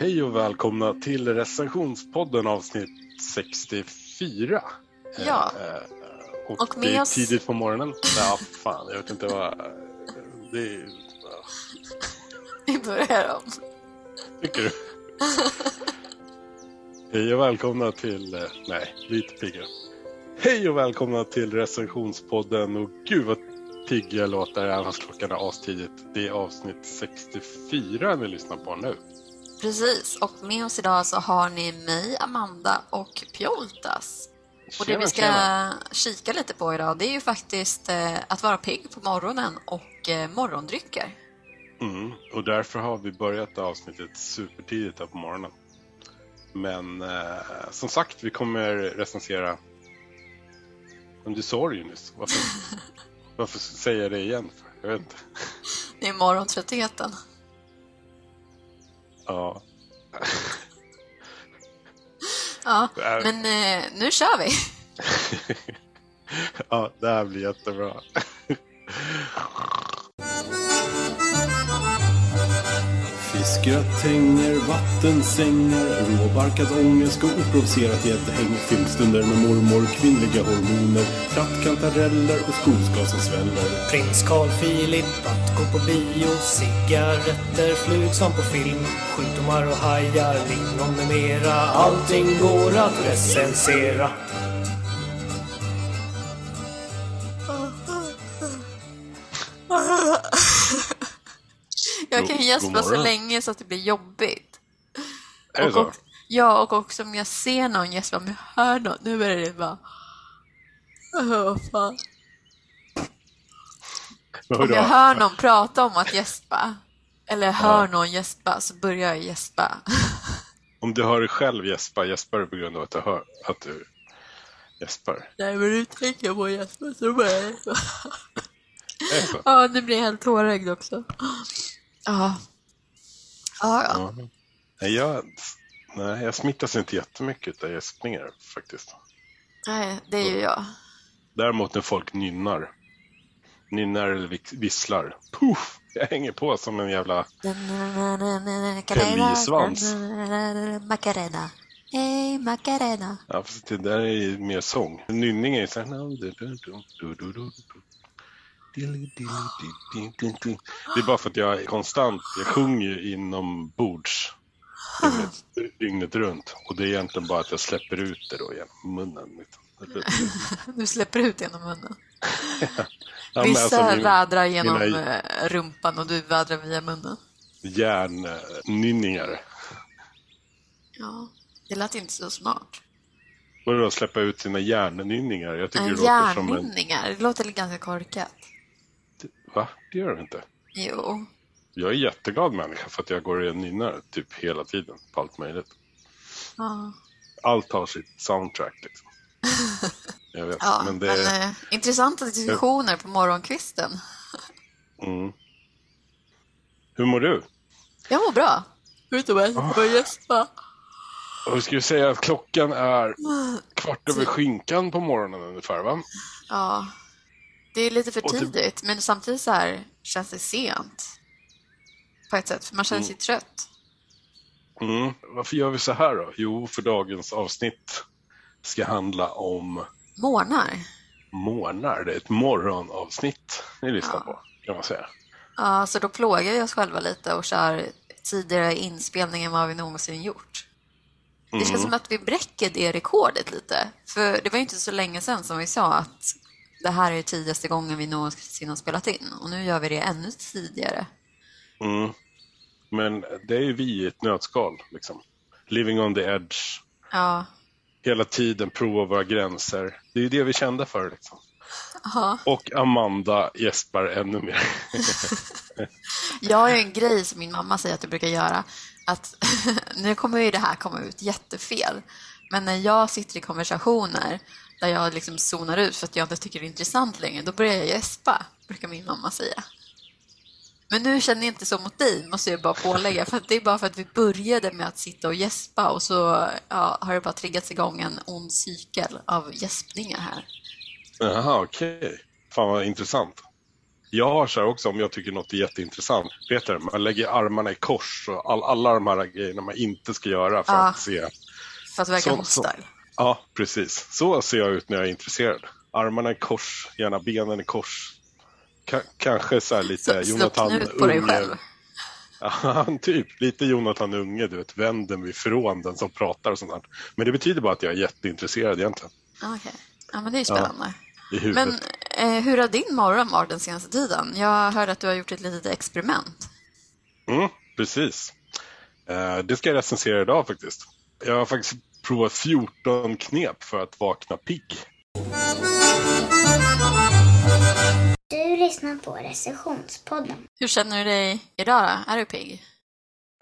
Hej och välkomna till recensionspodden avsnitt 64. Ja. Eh, eh, och, Och det är oss- tidigt på morgonen. Ja, fan, jag vet inte vad... Det är... Vi börjar om. Tycker du? Hej och välkomna till... Nej, lite pigga. Hej och välkomna till recensionspodden och gud vad pigg jag låter även fast klockan är astidigt. Det är avsnitt 64 ni lyssnar på nu. Precis, och med oss idag så har ni mig, Amanda och Pjoltas. Och det vi ska kika lite på idag det är ju faktiskt eh, att vara pigg på morgonen och eh, morgondrycker. Mm, och därför har vi börjat avsnittet supertidigt här på morgonen. Men eh, som sagt, vi kommer recensera... Men du sa det ju nyss. Varför, varför säger jag det igen? Jag vet inte. Det är morgontröttheten. Ja. Ja, men eh, nu kör vi! ja, det här blir jättebra. Fiskgratänger, vattensängar, råbarkad ångest och oprovocerat gäddhäng. Filmstunder med mormor, kvinnliga hormoner, trattkantareller och skogsgas som sväller. Prins Carl Philip att gå på bio Cigaretter, flugsvamp på film Sjukdomar och hajar, lingon med mera Allting går att recensera Jag God- kan god gäspa så länge så att det blir jobbigt. Är det Och, så? ja, och också om jag ser någon gäspa, om jag hör någon, nu är det bara... Åh, fan. Om jag hör någon prata om att gäspa, eller hör någon gäspa, så börjar jag gäspa. Om du hör dig själv gäspa, gäspar du på grund av att du hör att du gäspar? Nej, men nu tänker jag på att gäspa så börjar jag gäspa. Ja, nu blir jag helt tårögd också. Ja. Ja, ja. Ja. Nej, jag, nej, jag smittas inte jättemycket av gäspningar faktiskt. Nej, det är ju jag. Däremot när folk nynnar. Nynnar eller visslar. Puff! Jag hänger på som en jävla... Pellisvans. Macarena. Hej, Macarena. Ja, fast det där är ju mer sång. Nynning är ju så här... Det är bara för att jag är konstant, jag sjunger ju inombords dygnet, dygnet runt. Och det är egentligen bara att jag släpper ut det då genom munnen. Liksom. Du släpper ut genom munnen. Ja, Vissa alltså, vädrar genom mina- eh, rumpan och du vädrar via munnen. Hjärnnynningar. Ja, det lät inte så smart. Vadå släppa ut sina hjärnnynningar? Jag tycker En det låter som en... Det låter ganska korkat. Va? Det gör det inte. Jo. Jag är jätteglad människa för att jag går och nynnar typ hela tiden på allt möjligt. Ja, Allt har sitt soundtrack liksom. Jag vet, ja men men, det... eh, intressanta diskussioner på morgonkvisten. Mm. Hur mår du? Jag mår bra. Förutom att jag får gäspa. Och vi skulle säga att klockan är kvart över skinkan på morgonen ungefär va? Ja, det är lite för det- tidigt, men samtidigt så här känns det sent. På ett sätt, för man känner sig trött. Mm. Varför gör vi så här då? Jo, för dagens avsnitt ska handla om Månar. månar. Det är ett morgonavsnitt ni lyssnar på kan man säga. Ja, så då plågar vi oss själva lite och kör tidigare inspelning än vad vi någonsin gjort. Det Mm. känns som att vi bräcker det rekordet lite. För det var ju inte så länge sedan som vi sa att det här är tidigaste gången vi någonsin har spelat in. Och nu gör vi det ännu tidigare. Mm. Men det är ju vi i ett nötskal. Liksom. Living on the edge. Ja, Hela tiden prova våra gränser. Det är ju det vi kände för. Liksom. Aha. Och Amanda gäspar ännu mer. Jag har ju en grej som min mamma säger att jag brukar göra. Att nu kommer ju det här komma ut jättefel. Men när jag sitter i konversationer där jag liksom zonar ut för att jag inte tycker det är intressant längre, då börjar jag gäspa, brukar min mamma säga. Men nu känner jag inte så mot dig, måste jag bara pålägga. För det är bara för att vi började med att sitta och gäspa och så ja, har det bara triggats igång en ond cykel av gäspningar här. Jaha, okej. Fan vad intressant. Jag har så här också om jag tycker något är jätteintressant. Peter, man lägger armarna i kors och all, alla de här grejerna man inte ska göra för Ja. att se. För att Så- hotstyle. Ja, precis. Så ser jag ut när jag är intresserad. Armarna i kors, gärna benen i kors. Ka- kanske så här lite Så, Jonathan knut på dig Unge. själv. Ja, typ. Lite Jonathan Unge, du vet. Vänd den vid från den som pratar och sånt där. Men det betyder bara att jag är jätteintresserad egentligen. Okej. Ja, men det är spännande. I huvudet. Men eh, hur har din morgon varit den senaste tiden? Jag hörde att du har gjort ett litet experiment. Mm, precis. Eh, det ska jag recensera idag faktiskt. Jag har faktiskt provat 14 knep för att vakna pigg. Du lyssnar på recensionspodden. Hur känner du dig idag då? Är du pigg?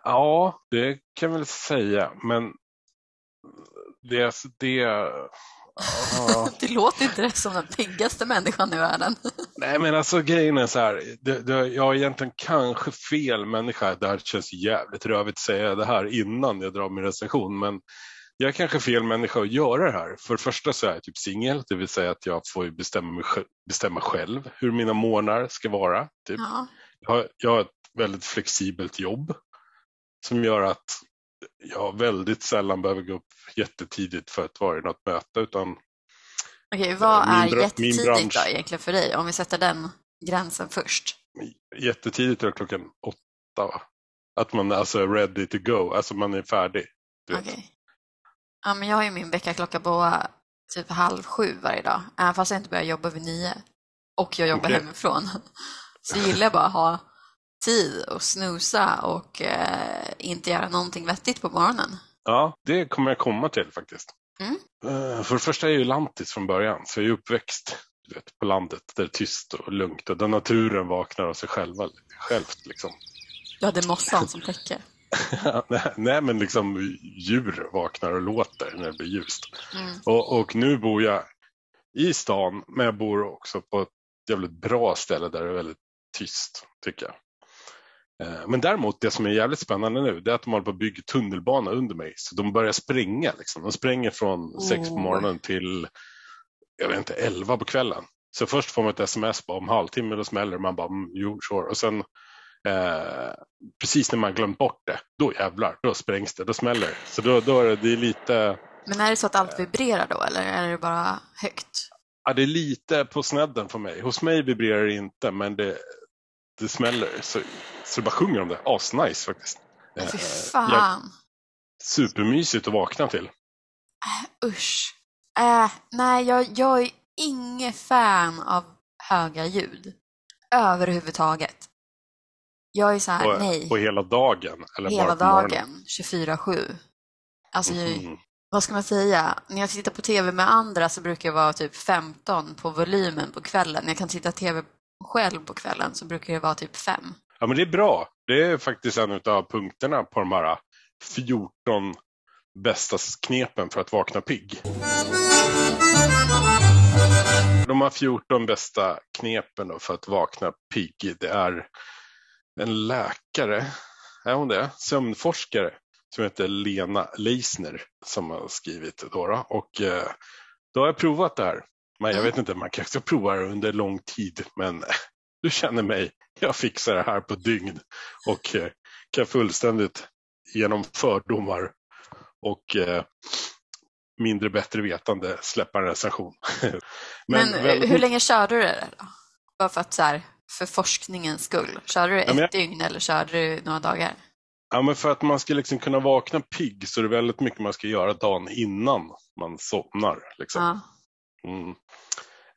Ja, det kan jag väl säga, men det... det ja. Du låter inte det som den piggaste människan i världen. Nej, men alltså grejen är så här. Det, det, jag är egentligen kanske fel människa. Det här känns jävligt rövigt att säga det här innan jag drar min recension, men jag är kanske fel människa att göra det här. För det första så är jag typ singel, det vill säga att jag får bestämma, mig, bestämma själv hur mina månader ska vara. Typ. Ja. Jag, har, jag har ett väldigt flexibelt jobb som gör att jag väldigt sällan behöver gå upp jättetidigt för att vara i något möte, utan Okej, vad Min är jättetidigt bransch. då egentligen för dig? Om vi sätter den gränsen först. jättetidigt är klockan åtta. Va? Att man alltså är ready to go, alltså man är färdig. Okej. Ja, men jag har ju min väckarklocka på typ halv sju varje dag, även fast jag inte börjar jobba vid nio. Och jag jobbar Okej. hemifrån. Så gillar jag bara att ha tid och snusa och eh, inte göra någonting vettigt på morgonen. Ja, det kommer jag komma till faktiskt. Mm. Eh, För det första är jag ju lantis från början, så jag är uppväxt vet, på landet där det är tyst och lugnt och där naturen vaknar av sig själva, självt. Liksom. Du hade mossan som täcke. nej, men liksom djur vaknar och låter när det blir ljust. Mm. Och, och nu bor jag i stan, men jag bor också på ett jävligt bra ställe där det är väldigt tyst, tycker jag. Eh, Men däremot, det som är jävligt spännande nu, det är att de håller på att bygga tunnelbana under mig. Så de börjar spränga. Liksom. De spränger från sex på morgonen till, jag vet inte, elva på kvällen. Så först får man ett sms bara om halvtimme, då smäller. Man bara, mm, jo, sure. Och sen eh, precis när man glömt bort det, då jävlar, då sprängs det, då smäller det. Så då, då är det, det är lite, Men är det så att allt vibrerar då, eller är det bara högt? Ja, det är lite på snedden för mig. Hos mig vibrerar det inte, men det, det smäller. Så, så det bara sjunger om det. Asnice faktiskt. Men Fy Eh, fan. jag- Supermysigt att vakna till. Usch. Äh, nej, jag, jag är ingen fan av höga ljud. Överhuvudtaget. Jag är så här, På, nej. på hela dagen. Eller hela dagen, 24-7. Alltså, jag- Mhm. vad ska man säga? När jag tittar på tv med andra så brukar jag vara typ 15 på volymen på kvällen. När jag kan titta tv själv på kvällen så brukar det vara typ 5. Ja, men det är bra. Det är faktiskt en av punkterna på de här 14 bästa knepen för att vakna pigg. De här 14 bästa knepen för att vakna pigg, det är en läkare, är hon det? Sömnforskare som heter Lena Leisner som har skrivit. Då, då. Och eh, då har jag provat det här. Men jag vet inte, man kan också prova det under lång tid. Men du känner mig, jag fixar det här på dygn och eh, kan fullständigt genom fördomar och eh, mindre bättre vetande släppa en recension. Men, väl- hur länge körde du det då? Bara för att så här, för forskningens skull. Körde du ett Ja, jag- dygn eller körde du några dagar? Ja, men för att man ska liksom kunna vakna pigg så är det väldigt mycket man ska göra dagen innan man somnar. Liksom. Ja. Mm.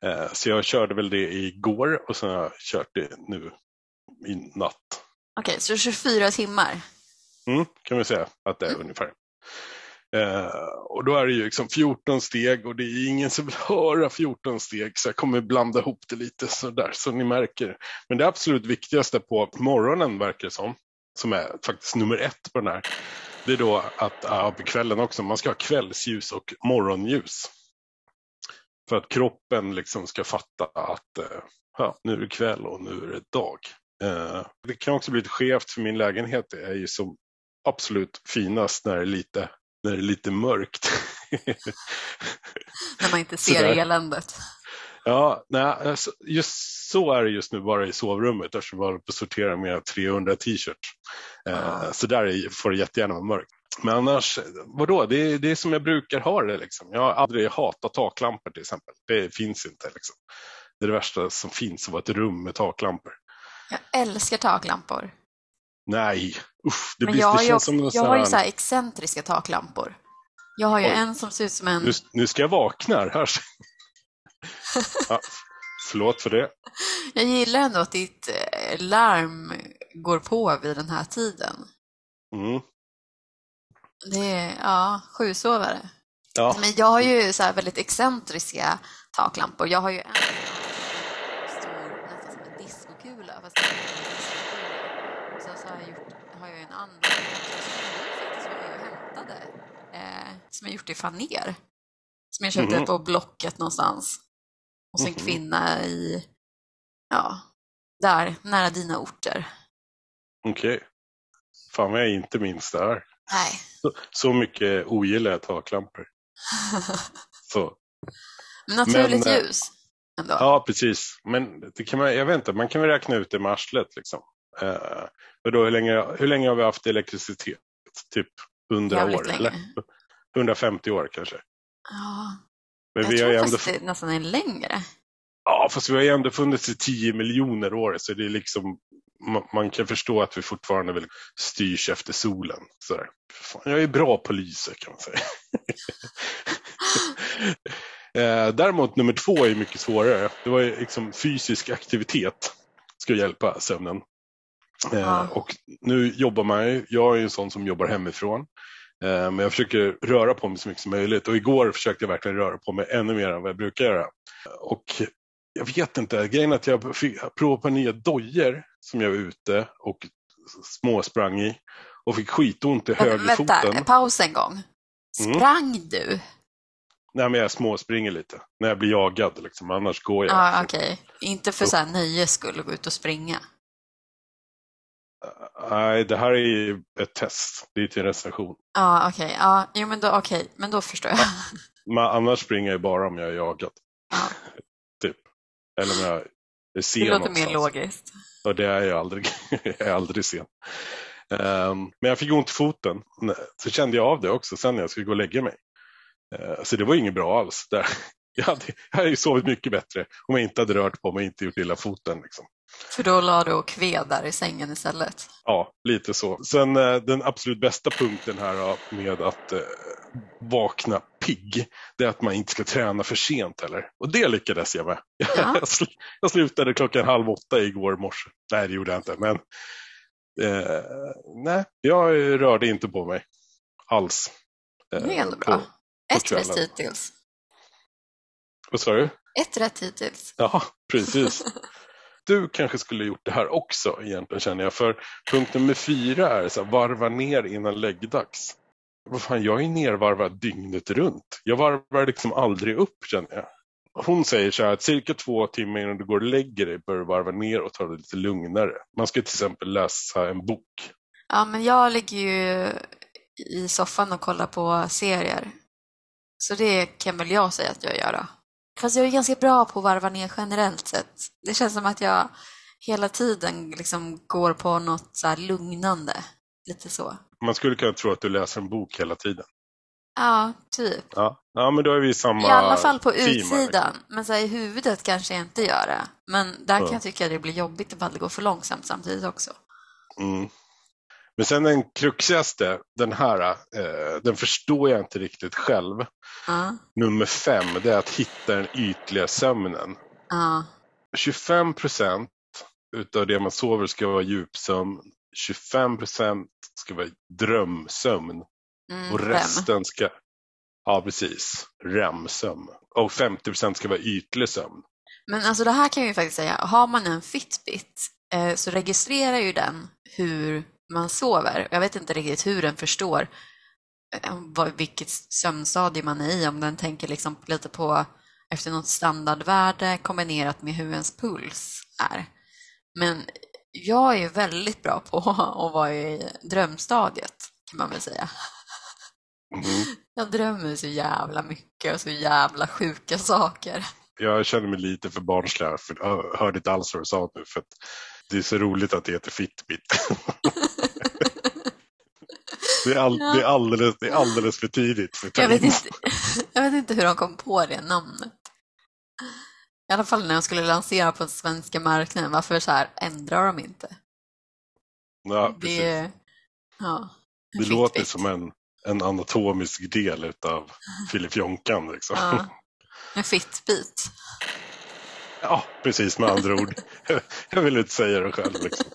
Eh, så jag körde väl det igår och sen har jag kört det nu i natt. Okej, så 24 timmar. Mm, kan vi säga att det är ungefär. Eh, och då är det ju liksom 14 steg och det är ingen som vill höra 14 steg så jag kommer blanda ihop det lite sådär så ni märker. Men det absolut viktigaste på morgonen verkar det som, som är faktiskt nummer ett på den här, det är då att ja, på kvällen också, man ska ha kvällsljus och morgonljus. För att kroppen liksom ska fatta att eh, ja, nu är det kväll och nu är det dag. Eh, det kan också bli lite skevt för min lägenhet Det är ju som absolut finast när det är lite, när det är lite mörkt. När man inte ser eländet. Ja, nej, alltså, just så är det just nu bara i sovrummet eftersom vi håller på att sortera med 300 t-shirts. Eh, så där är, får det jättegärna vara mörkt. Men annars, vadå, det är, det är som jag brukar ha det. Liksom. Jag har aldrig hatat taklampor till exempel. Det finns inte. Liksom. Det är det värsta som finns, att vara ett rum med taklampor. Jag älskar taklampor. Nej, usch, det, Men blir, jag det ju, känns som jag sån har ju så här excentriska taklampor. Jag har ju Oj. en som ser ut som en... nu, nu ska jag vakna här. ja, förlåt för det. Jag gillar ändå att ditt eh, larm går på vid den här tiden. Mm. Det är, ja, sjusovare. Ja. Men jag har ju så här väldigt excentriska taklampor. Jag har ju en stor, nästan som en diskokula. Fast det är inte en diskokula. Och Sen så har jag, gjort, har jag en annan som faktiskt var med och hämtade. Eh, som jag gjort i faner. Som jag köpte Mhm. på Blocket någonstans. Och sen Mhm. kvinna i, ja, där, nära dina orter. Okej. Fan vad jag inte minns det här. Nej. Så, så mycket ogillar jag taklampor. Så. Men naturligt Men, eh, ljus. Ändå. Ja, precis. Men det kan man, jag vet inte, man kan väl räkna ut det med arslet. Liksom. Eh, och då, hur, länge, hur länge har vi haft elektricitet? Typ 100 Jävligt år? länge. Eller? 150 år kanske. Ja, Men jag vi har tror ju ändå, faktiskt det nästan är längre. ja, fast vi har ju ändå funnits i 10 miljoner år, så det är liksom, man, kan förstå att vi fortfarande vill styrs efter solen. Så. Fan, jag är bra på lyse kan man säga. eh, däremot nummer två är mycket svårare. Det var ju liksom fysisk aktivitet ska hjälpa sömnen. Eh, Ja. och nu jobbar man ju, jag är ju en sån som jobbar hemifrån. Eh, men jag försöker röra på mig så mycket som möjligt och igår försökte jag verkligen röra på mig ännu mer än vad jag brukar göra. Och jag vet inte, grejen är att jag fick prova på nya dojor som jag var ute och småsprang i och fick skitont i högerfoten. vänta, paus en gång. Mm. Sprang du? Nej men jag småspringer lite när jag blir jagad liksom, annars går jag. Ja, okej. Inte för så här nöjes skull att gå ut och springa. Nej, det här är ju ett test. Det är till en recension. Ja, okej. Ja, jo, men då, okej. Men då förstår jag. Men annars springer jag bara om jag är jagad. Ja. typ. Eller om jag är sen Det låter någonstans. mer logiskt. Och det är jag aldrig. jag är aldrig sen. Ehm, men jag fick ont i foten. Så kände jag av det också sen när jag skulle gå och lägga mig. Eh, så det var inget bra alls. Där. Jag hade, jag hade ju sovit mycket bättre om jag inte hade rört på mig inte gjort illa foten. Liksom. För då la du och kved där i sängen istället. Ja, lite så. Sen eh, den absolut bästa punkten här med att eh, vakna pigg, det är att man inte ska träna för sent heller. Och det lyckades jag med. Ja. jag, sl- jag slutade klockan halv åtta igår morse. Nej, det gjorde jag inte. Men eh, nej, jag rörde inte på mig alls. eh, Det är ändå bra. Ett kvällen. hittills. Vad sa du? Ett rätt hittills. Ja, precis. Du kanske skulle gjort det här också egentligen känner jag. För punkt nummer fyra är så här, varva ner innan läggdags. Vad fan, jag är nervarvad dygnet runt. Jag varvar liksom aldrig upp känner jag. Hon säger så här att cirka två timmar innan du går och lägger dig bör du varva ner och ta det lite lugnare. Man ska till exempel läsa en bok. Ja, men jag ligger ju i soffan och kollar på serier. Så det kan väl jag säga att jag gör då. Fast jag är ganska bra på att varva ner generellt sett. Det känns som att jag hela tiden liksom går på något så lugnande. Lite så. Man skulle kunna tro att du läser en bok hela tiden. Ja, typ. Ja, ja men då är vi i samma I alla fall på liksom. utsidan. Men så här, i huvudet kanske jag inte gör det. Men där kan Ja. jag tycka att det blir jobbigt ifall det går för långsamt samtidigt också. Mm. Men sen den kruxigaste, den här, eh, den förstår jag inte riktigt själv. Ja, Nummer fem, det är att hitta den ytliga sömnen. ja, 25 procent utav det man sover ska vara djupsömn. 25 procent ska vara drömsömn. mm, Och fem. resten ska, ja precis, REM-sömn. Och 50 procent ska vara ytlig sömn. Men alltså det här kan jag ju faktiskt säga, har man en Fitbit eh, så registrerar ju den hur man sover. Jag vet inte riktigt hur den förstår eh, vad, vilket sömnstadie man är i, om den tänker liksom lite på efter något standardvärde kombinerat med hur ens puls är. Men jag är ju väldigt bra på att vara i drömstadiet, kan man väl säga. Mm. Jag drömmer så jävla mycket och så jävla sjuka saker. jag känner mig lite för barnslig för jag hörde inte alls vad du sa nu. För det är så roligt att det heter Fitbit. det, är all, Ja. det, är alldeles, det är alldeles för tidigt. För Jag vet, in. inte, jag vet inte hur de kom på det namnet. I alla fall när de skulle lansera på den svenska marknaden. Varför så här ändrar de inte? Ja, precis. Det, ja, Det låter som en, en anatomisk del utav Filip Jonkan. Liksom. Ja. Ja, en Fitbit. precis med andra ord. Jag vill inte säga det själv. Liksom.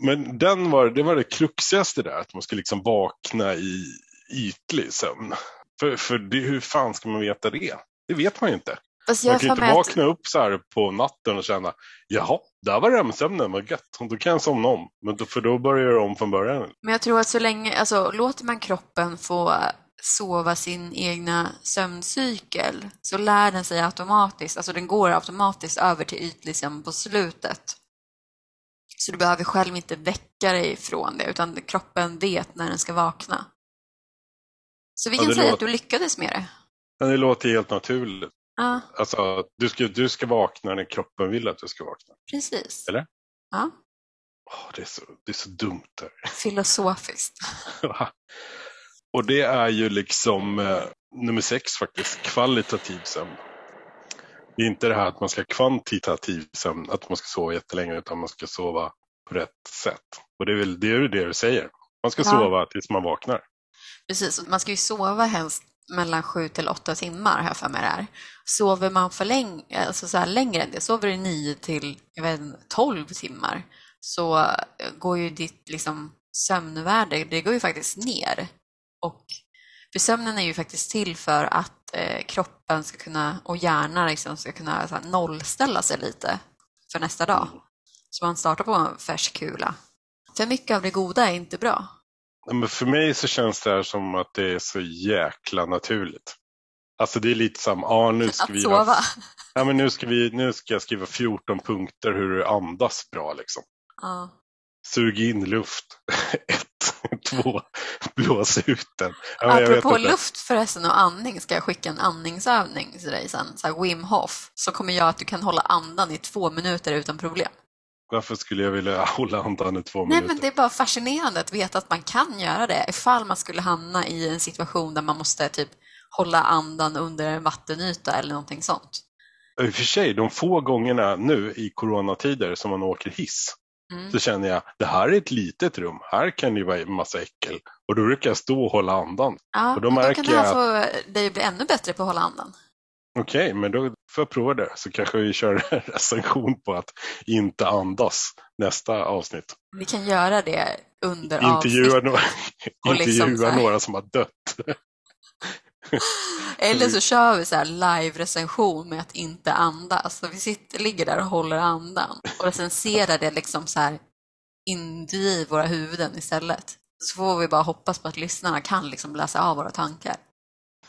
Men den var, det var det kruxigaste där, att man skulle liksom vakna i ytlig sömn. För, för det, hur fan ska man veta det? Det vet man ju inte. Fast Man kan ju inte mig att, vakna upp så här på natten och känna, jaha, där var REM-sömnen, vad gött. Då kan jag somna om. Men då, för då börjar jag om från början. men jag tror att så länge, alltså låter man kroppen få sova sin egna sömncykel så lär den sig automatiskt, alltså den går automatiskt över till ytlig sömn på slutet. Så du behöver själv inte väcka dig från det, utan kroppen vet när den ska vakna. Så vi Ja, kan det säga att låter- du lyckades med det. Men det låter helt naturligt. Ja, Alltså, du ska, du ska vakna när kroppen vill att du ska vakna. precis. Eller? Ja, Åh, det, är så, det är så dumt. Där. filosofiskt. och det är ju liksom eh, nummer sex faktiskt, kvalitativ sömn. Det är inte det här att man ska kvantitativ sömn, att man ska sova jättelänge, utan man ska sova på rätt sätt. Och det är väl det, är det du säger. Man ska Ja. sova tills man vaknar. Precis, man ska ju sova helst mellan sju till åtta timmar, jag för mig det här. Sover man för länge, alltså så här längre än det, sover du nio till jag vet, inte, 12 timmar, så eh, går ju ditt liksom, sömnvärde, det går ju faktiskt ner. Och för sömnen är ju faktiskt till för att eh, kroppen ska kunna, och hjärnan liksom, ska kunna så här, nollställa sig lite för nästa dag. Så man startar på en färsk kula. För mycket av det goda är inte bra. Ja, Men för mig så känns det här som att det är så jäkla naturligt. Alltså det är lite som, ja nu ska vi sova. Ja, men nu ska, vi, nu ska jag skriva 14 punkter hur du andas bra liksom. Ja. Sug in luft. Två, blås ut den. Ja, Apropå luft förresten och andning ska jag skicka en andningsövning till dig sen, så här Wim Hof, så kommer jag att du kan hålla andan i två minuter utan problem. Varför skulle jag vilja hålla andan i två Nej minuter? men det är bara fascinerande att veta att man kan göra det ifall man skulle hamna i en situation där man måste typ hålla andan under en vattenyta eller någonting sånt. I och för sig, de få gångerna nu i coronatider som man åker hiss Mm. så känner jag, det här är ett litet rum. Här kan det ju vara en massa äckel. Och då brukar jag stå och hålla andan. Ja, Och då och då märker kan det här jag få dig att bli ännu bättre på att hålla andan. Okej, men då får jag prova det. Så kanske vi kör en recension på att inte andas nästa avsnitt. Vi kan göra det under Intervjua, avsnitt. några, Och liksom intervjua här- några som har dött. Eller så kör vi så här live-recension med att inte andas. Så vi sitter, ligger där och håller andan och recenserar det liksom så här inuti våra huvuden istället. Så får vi bara hoppas på att lyssnarna kan liksom läsa av våra tankar.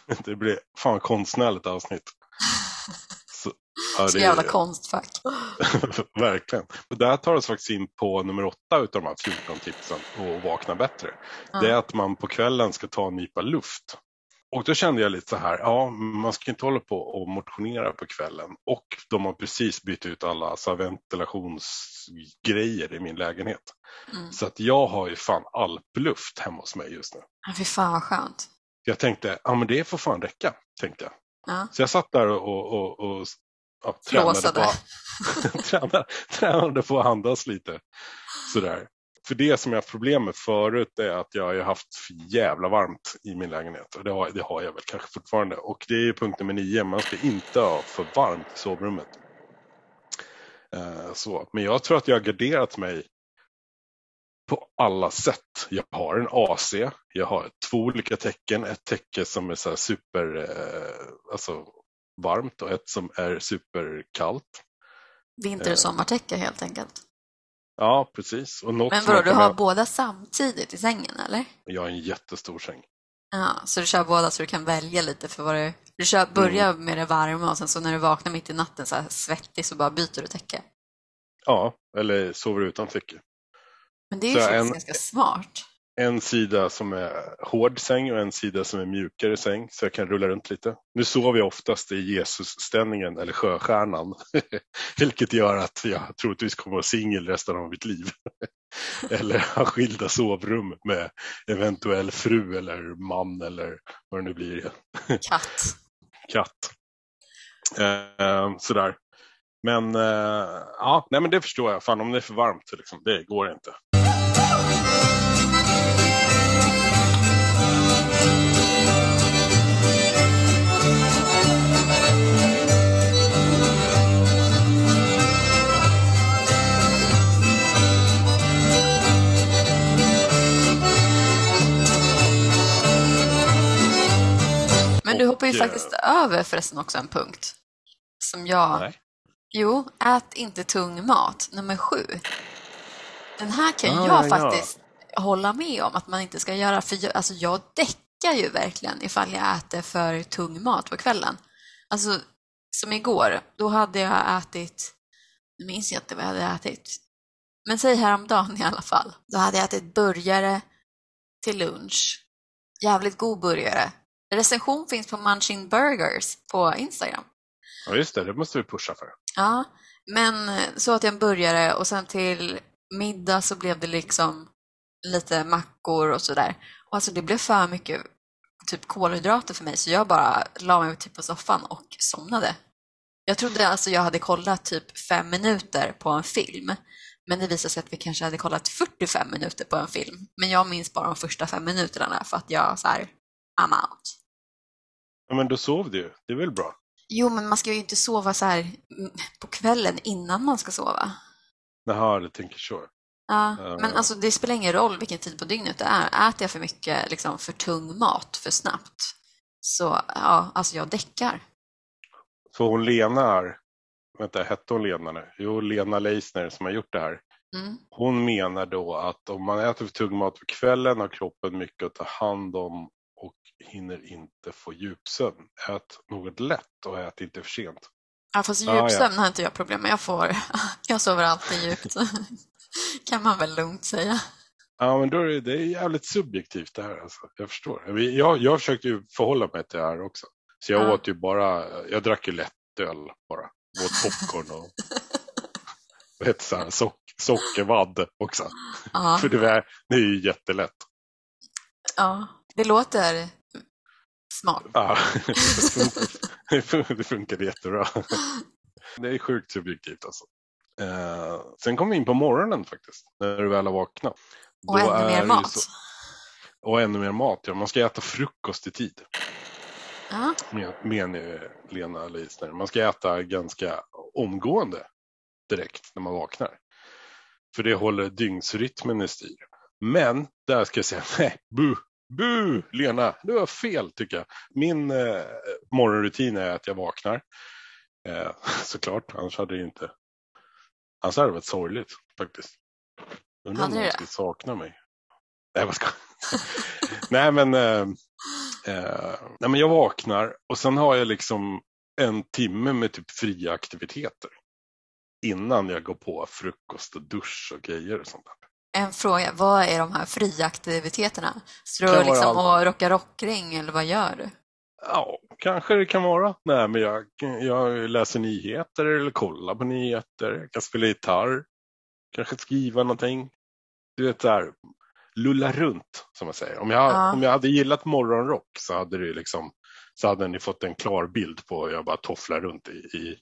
Det blir fan konstnärligt avsnitt. Så, ja, Så det jävla är, konstfack. verkligen. Och där tar oss faktiskt in på nummer åtta utav de här 14 tipsen och vakna bättre. Det är att man på kvällen ska ta en nypa luft. Och då kände jag lite så här, ja man ska inte hålla på och motionera på kvällen. Och de har precis bytt ut alla alltså, ventilationsgrejer i min lägenhet. Mm. Så att jag har ju fan alpluft hemma hos mig just nu. Ja, Fy fan vad skönt. Jag tänkte, ja men det får fan räcka, tänkte jag. Ja. Så jag satt där och, och, och ja, tränade, Flåsade. på, tränade, tränade på att andas lite. Sådär. För det som jag har haft problem med förut är att jag har haft för jävla varmt i min lägenhet. Och det har, det har jag väl kanske fortfarande. Och det är ju punkt nummer nio, man ska inte ha för varmt i sovrummet. Eh, så. Men jag tror att jag har garderat mig på alla sätt. Jag har en AC, jag har två olika tecken. Ett täcke som är så super eh, alltså varmt och ett som är superkallt. Vinter och sommartäcke helt enkelt. Ja, precis. Men vadå, du har ha- båda samtidigt i sängen eller? Jag har en jättestor säng. Ja, så du kör båda så du kan välja lite för vad du... Du kör, börjar Mm. med det varma och sen så när du vaknar mitt i natten så här svettig så bara byter du täcke. Ja, eller sover utan täcke. Men det är ju Så faktiskt en- ganska smart. En sida som är hård säng och en sida som är mjukare säng så jag kan rulla runt lite. Nu sover jag oftast i Jesusställningen eller sjöstjärnan, vilket gör att jag troligtvis kommer att vara singel resten av mitt liv. eller ha skilda sovrum med eventuell fru eller man eller vad det nu blir. Katt. Katt. Eh, sådär. Men eh, ja, nej men det förstår jag. Fan om det är för varmt, liksom, det går inte. Hoppar ju faktiskt över förresten också en punkt. Som jag... Nej. Jo, ät inte tung mat, nummer sju. Den här kan Ah, jag ja. faktiskt hålla med om att man inte ska göra. För jag, alltså jag däckar ju verkligen ifall jag äter för tung mat på kvällen. Alltså, som igår, då hade jag ätit, nu minns jag inte vad jag hade ätit, men säg häromdagen i alla fall. Då hade jag ätit burgare till lunch. Jävligt god burgare. Recension finns på Munching Burgers på Instagram. Ja just det, det måste vi pusha för. Ja, men så åt jag burgare och sen till middag så blev det liksom lite mackor och sådär. Och alltså det blev för mycket typ kolhydrater för mig så jag bara la mig typ på soffan och somnade. Jag trodde alltså jag hade kollat typ fem minuter på en film. Men det visade sig att vi kanske hade kollat 45 minuter på en film. Men jag minns bara de första fem minuterna för att jag så här, I'm out. Ja, men då sov du ju. Det är väl bra? Jo, men man ska ju inte sova så här mm, på kvällen innan man ska sova. Jaha, du tänker så. Ja, men alltså det spelar ingen roll vilken tid på dygnet det är. Äter jag för mycket liksom, för tung mat för snabbt så ja, alltså jag däckar. För hon Lena här, vänta, hette hon Lena nu? Jo, Lena Leisner som har gjort det här. Mm. Hon menar då att om man äter för tung mat på kvällen har kroppen mycket att ta hand om hinner inte få djupsömn. Ät något lätt och ät inte för sent. Ja, fast Ja, ja. djupsömn har inte jag problem med. Jag, får, jag sover alltid djupt. kan man väl lugnt säga. Ja, men då är det, det är jävligt subjektivt det här. Alltså. Jag förstår. Jag, jag försökte ju förhålla mig till det här också. Så jag Ja. åt ju bara, jag drack ju lättöl bara. Åt popcorn och det, så här, sock, sockervadd också. Ja, För det är, det är ju jättelätt. ja. det låter smart. Ja, det funkade jättebra. Det är sjukt subjektivt alltså. Eh, sen kom vi in på morgonen faktiskt, när du väl har vaknat. Och Då ännu mer mat. så- och ännu mer mat, ja. Man ska äta frukost i tid, Ja. men- menar Lena Leisner. Man ska äta ganska omgående direkt när man vaknar. För det håller dygnsrytmen i styr. Men där ska jag säga, nej, bu, bu, Lena, du har fel tycker jag. Min eh, morgonrutin är att jag vaknar. Eh, såklart, annars hade det ju inte, annars hade det varit sorgligt faktiskt. Undrar om någon skulle sakna mig. Nej, vad ska Nej, men, eh, eh, nej, men jag vaknar och sen har jag liksom en timme med typ fria aktiviteter. Innan jag går på frukost och dusch och grejer och sånt där. En fråga, vad är de här fria aktiviteterna? Står du liksom och rockar rockring eller vad gör du? Ja, kanske det kan vara. Nej, men jag, jag läser nyheter eller kollar på nyheter. Jag kan spela gitarr. Kanske skriva någonting. Du vet där, lulla runt som man säger. Om jag, Ja. om jag hade gillat morgonrock så hade det liksom så hade ni fått en klar bild på hur jag bara tofflar runt i, i,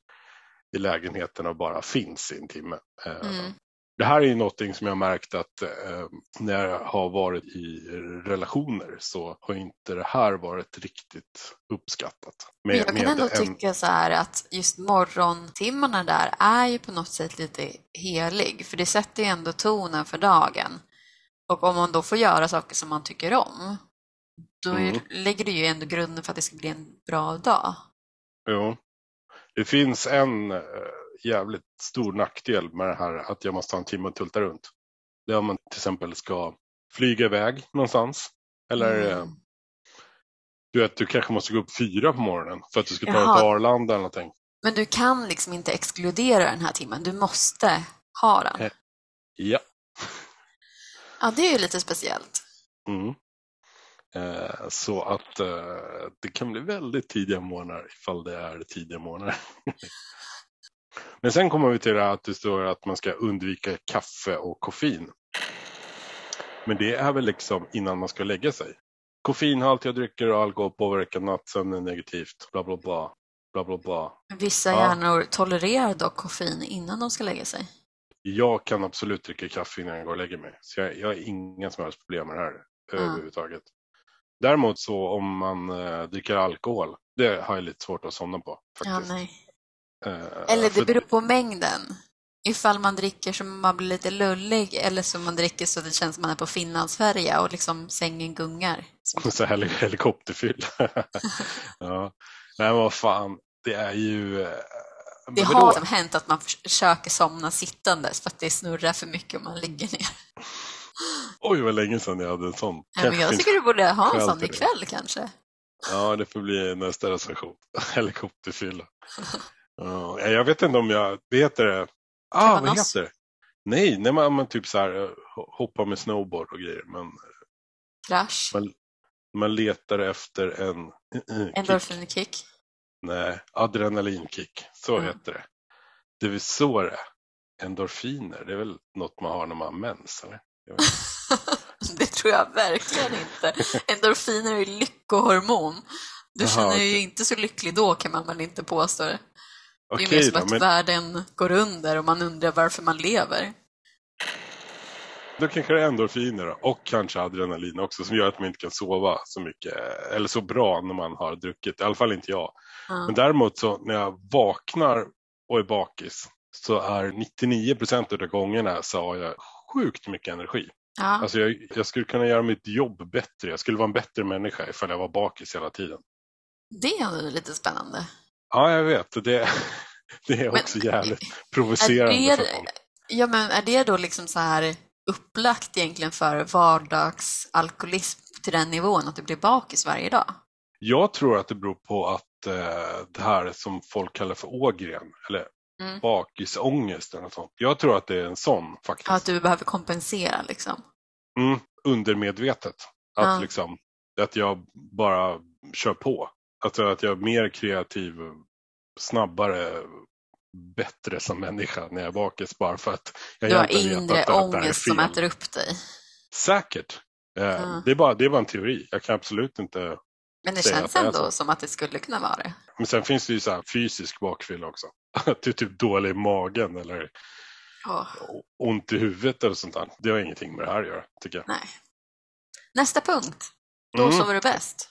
i lägenheten och bara finns i en timme. Eh, Mm. Det här är ju någonting som jag har märkt att eh, när jag har varit i relationer så har inte det här varit riktigt uppskattat. Men jag kan ändå en- tycka så här att just morgontimmarna där är ju på något sätt lite helig, för det sätter ju ändå tonen för dagen. Och om man då får göra saker som man tycker om, då är, Mm. lägger det ju ändå grunden för att det ska bli en bra dag. Jo. Det finns en eh, jävligt stor nackdel med det här att jag måste ha en timme att tulta runt. Det är om man till exempel ska flyga iväg någonstans. Eller eh, Mm. du vet, du kanske måste gå upp fyra på morgonen för att du ska ta dig till Arlanda eller någonting. Men du kan liksom inte exkludera den här timmen, du måste ha den. Eh. Ja. Ja, det är ju lite speciellt. Mm. Eh, så att eh, det kan bli väldigt tidiga morgnar ifall det är tidiga morgnar. Men sen kommer vi till det att det står att man ska undvika kaffe och koffein. Men det är väl liksom innan man ska lägga sig. Koffeinhaltiga drycker och alkohol påverkar nattsömnen negativt. Bla bla bla. bla, bla, bla. Vissa Ja. hjärnor tolererar dock koffein innan de ska lägga sig. Jag kan absolut dricka kaffe innan jag går och lägger mig. Så jag, jag har inga som helst problem med det här överhuvudtaget. Däremot så om man eh, dricker alkohol, det har jag lite svårt att somna på. Ja, Faktiskt. nej. Eh, Eller det beror på mängden. Ifall man dricker så man blir lite lullig eller så man dricker så det känns som man är på Finlandsfärja och liksom sängen gungar. Så heli- helikopterfyll. ja. Nej vad fan, det är ju... eh, Det har liksom hänt att man försöker somna sittandes för att det snurrar för mycket om man ligger ner. Oj vad länge sedan jag hade en sån. Ja, men jag tycker du borde ha en sån ikväll kanske. Ja, det får bli nästa recension. Helikopterfylla. Ja, jag vet inte om jag, heter det? Ah, vad heter det? Nej, när man, man typ så här eh, ho- hoppar med snowboard och grejer. Men Krasch. man, man letar efter en kick. Endorfinkick. Nej, adrenalinkick. Så Mm. heter det. Det är väl så det. Endorfiner, det är väl något man har när man har mens? Eller? Det tror jag verkligen inte. Endorfiner är lyckohormon. Du Jaha, känner ju okej. inte så lycklig då kan man väl inte påstå det. Det är mer Okej som då, att men världen går under och man undrar varför man lever. då kanske det är endorfiner och kanske adrenalin också som gör att man inte kan sova så mycket eller så bra när man har druckit. I alla fall inte jag. Ja. Men däremot så när jag vaknar och är bakis så är 99 procent av gångerna så har jag sjukt mycket energi. Ja. Alltså jag, jag skulle kunna göra mitt jobb bättre. Jag skulle vara en bättre människa ifall jag var bakis hela tiden. Det är lite spännande. Ja, jag vet. Det, det är Men- också jävligt provocerande Är för det, folk. ja, men är det då liksom så här upplagt egentligen för vardagsalkoholism till den nivån att du blir bakis varje dag? Jag tror att det beror på att eh, det här som folk kallar för ågren, eller Mm. bakisångest eller något sånt. Jag tror att det är en sån faktiskt. Att du behöver kompensera liksom? Mm, undermedvetet. Att, Ja. liksom, att jag bara kör på. Alltså att jag är mer kreativ, snabbare, bättre som människa när jag är bakis bara för att jag Du har vet inre att, ångest som äter upp dig. Säkert. Eh, Ja. det, är bara, det är bara en teori. Jag kan absolut inte... Men det säga känns ändå så. som att det skulle kunna vara det. Men sen finns det ju så fysisk bakfylla också. Att du är typ dålig i magen eller Åh, ont i huvudet eller sånt där. Det har ingenting med det här att göra, tycker jag. nej. Nästa punkt. Då Mm. sover du bäst.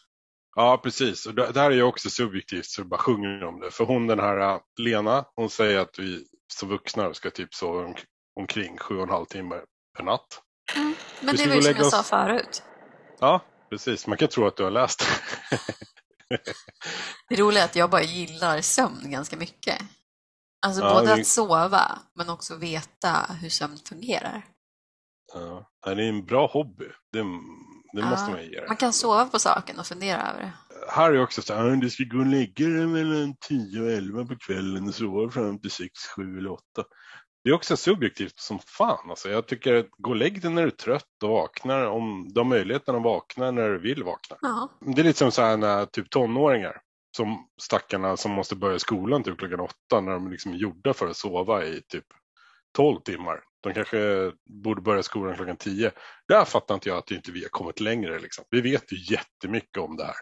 Ja, precis. Och det, här är ju också subjektivt så jag bara sjunger om det. För hon den här äh, Lena, hon säger att vi som vuxna ska typ sova om, omkring sju och en halv timme per natt. Men Vi det väl och som jag sa oss. förut. Ja, precis. Man kan tro att du har läst det. Det roliga är att jag bara gillar sömn ganska mycket. Alltså Ja, både det- att sova, men också veta hur sömn fungerar. ja. Det är en bra hobby. Det, det måste man ge det. Man kan sova på saken och fundera över det. Här är också så här, du ska gå och lägga dig mellan 10 och 11 på kvällen och sova fram till 6, 7 eller 8. Det är också subjektivt som fan. Alltså, jag tycker att gå och lägg dig när du är trött och vaknar om du har möjligheten att vakna när du vill vakna. Ja, Det är lite som så här när typ tonåringar som stackarna som måste börja skolan typ klockan åtta när de liksom är gjorda för att sova i typ 12 timmar. De kanske borde börja skolan klockan 10. Där fattar inte jag att inte vi har kommit längre. Liksom. Vi vet ju jättemycket om det här.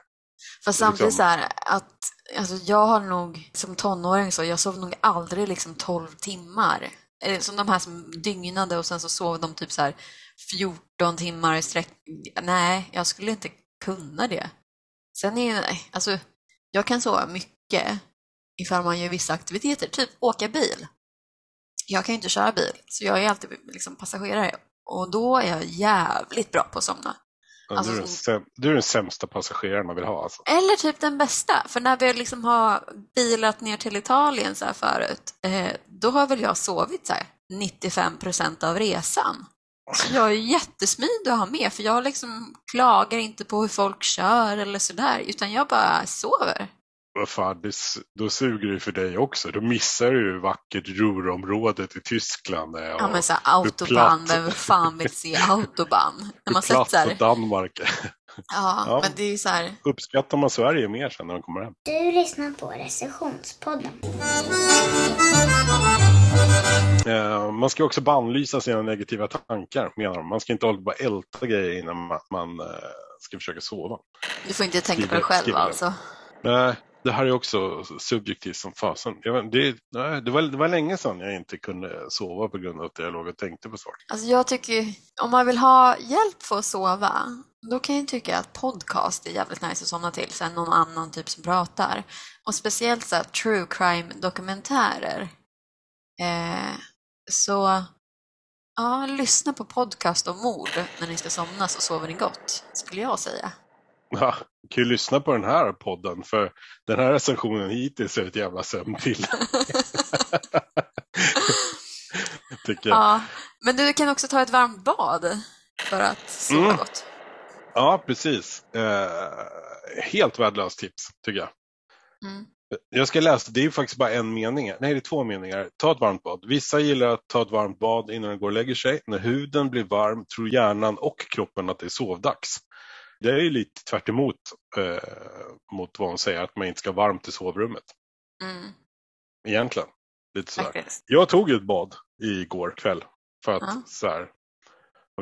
fast samtidigt liksom- så här att alltså jag har nog som tonåring så, jag sov nog aldrig liksom 12 timmar. Som de här som dygnade och sen så sov de typ så här 14 timmar i sträck. Nej, jag skulle inte kunna det. Sen är ju, alltså, jag kan sova mycket ifall man gör vissa aktiviteter, typ åka bil. Jag kan ju inte köra bil, så jag är alltid liksom passagerare och då är jag jävligt bra på att somna. Ja, Alltså du, är den som- säm- du är den sämsta passageraren man vill ha. Alltså. Eller typ den bästa, för när vi liksom har bilat ner till Italien så här förut, eh, då har väl jag sovit så här 95 procent av resan. Så jag är jättesmidig att ha med, för jag liksom klagar inte på hur folk kör eller sådär, utan jag bara sover. Vad fan, det, då suger det för dig också. Då missar du ju vackert Ruhrområdet i Tyskland. Ja, och men så här, autobahn, vem fan vill se autobahn? När man sett platt så här, och Danmark är. ja, Ja. men det är ju så här, Uppskattar man Sverige mer sen när man kommer hem? Du lyssnar på recensionspodden. Eh, man ska också bannlysa sina negativa tankar, menar de. Man ska inte hålla på och älta grejer innan man, man eh, ska försöka sova. du får inte tänka på dig själv alltså. Nej, det här är också subjektivt som fasen. Det, det, var, det var länge sedan jag inte kunde sova på grund av att jag låg och tänkte på saker. Alltså jag tycker, om man vill ha hjälp för att sova, då kan jag tycka att podcast är jävligt nice att somna till, sen någon annan typ som pratar. Och speciellt så här, true crime-dokumentärer. Eh, så, ja, lyssna på podcast om mord när ni ska somna så sover ni gott, skulle jag säga. Ja, kan ju lyssna på den här podden för den här recensionen hittills är ett jävla sömn till. Tycker jag. Ja, men du kan också ta ett varmt bad för att sova Mm. gott. Ja, precis. Eh, helt värdelöst tips, tycker jag. Mm. Jag ska läsa, det är ju faktiskt bara en mening. Nej, det är två meningar. Ta ett varmt bad. Vissa gillar att ta ett varmt bad innan de går och lägger sig. När huden blir varm tror hjärnan och kroppen att det är sovdags. Det är ju lite tvärt emot, eh, mot vad hon säger, att man inte ska ha varmt i sovrummet. Mm, Egentligen. Lite sådär. faktiskt. Jag tog ett bad igår kväll. För att Ja. så här,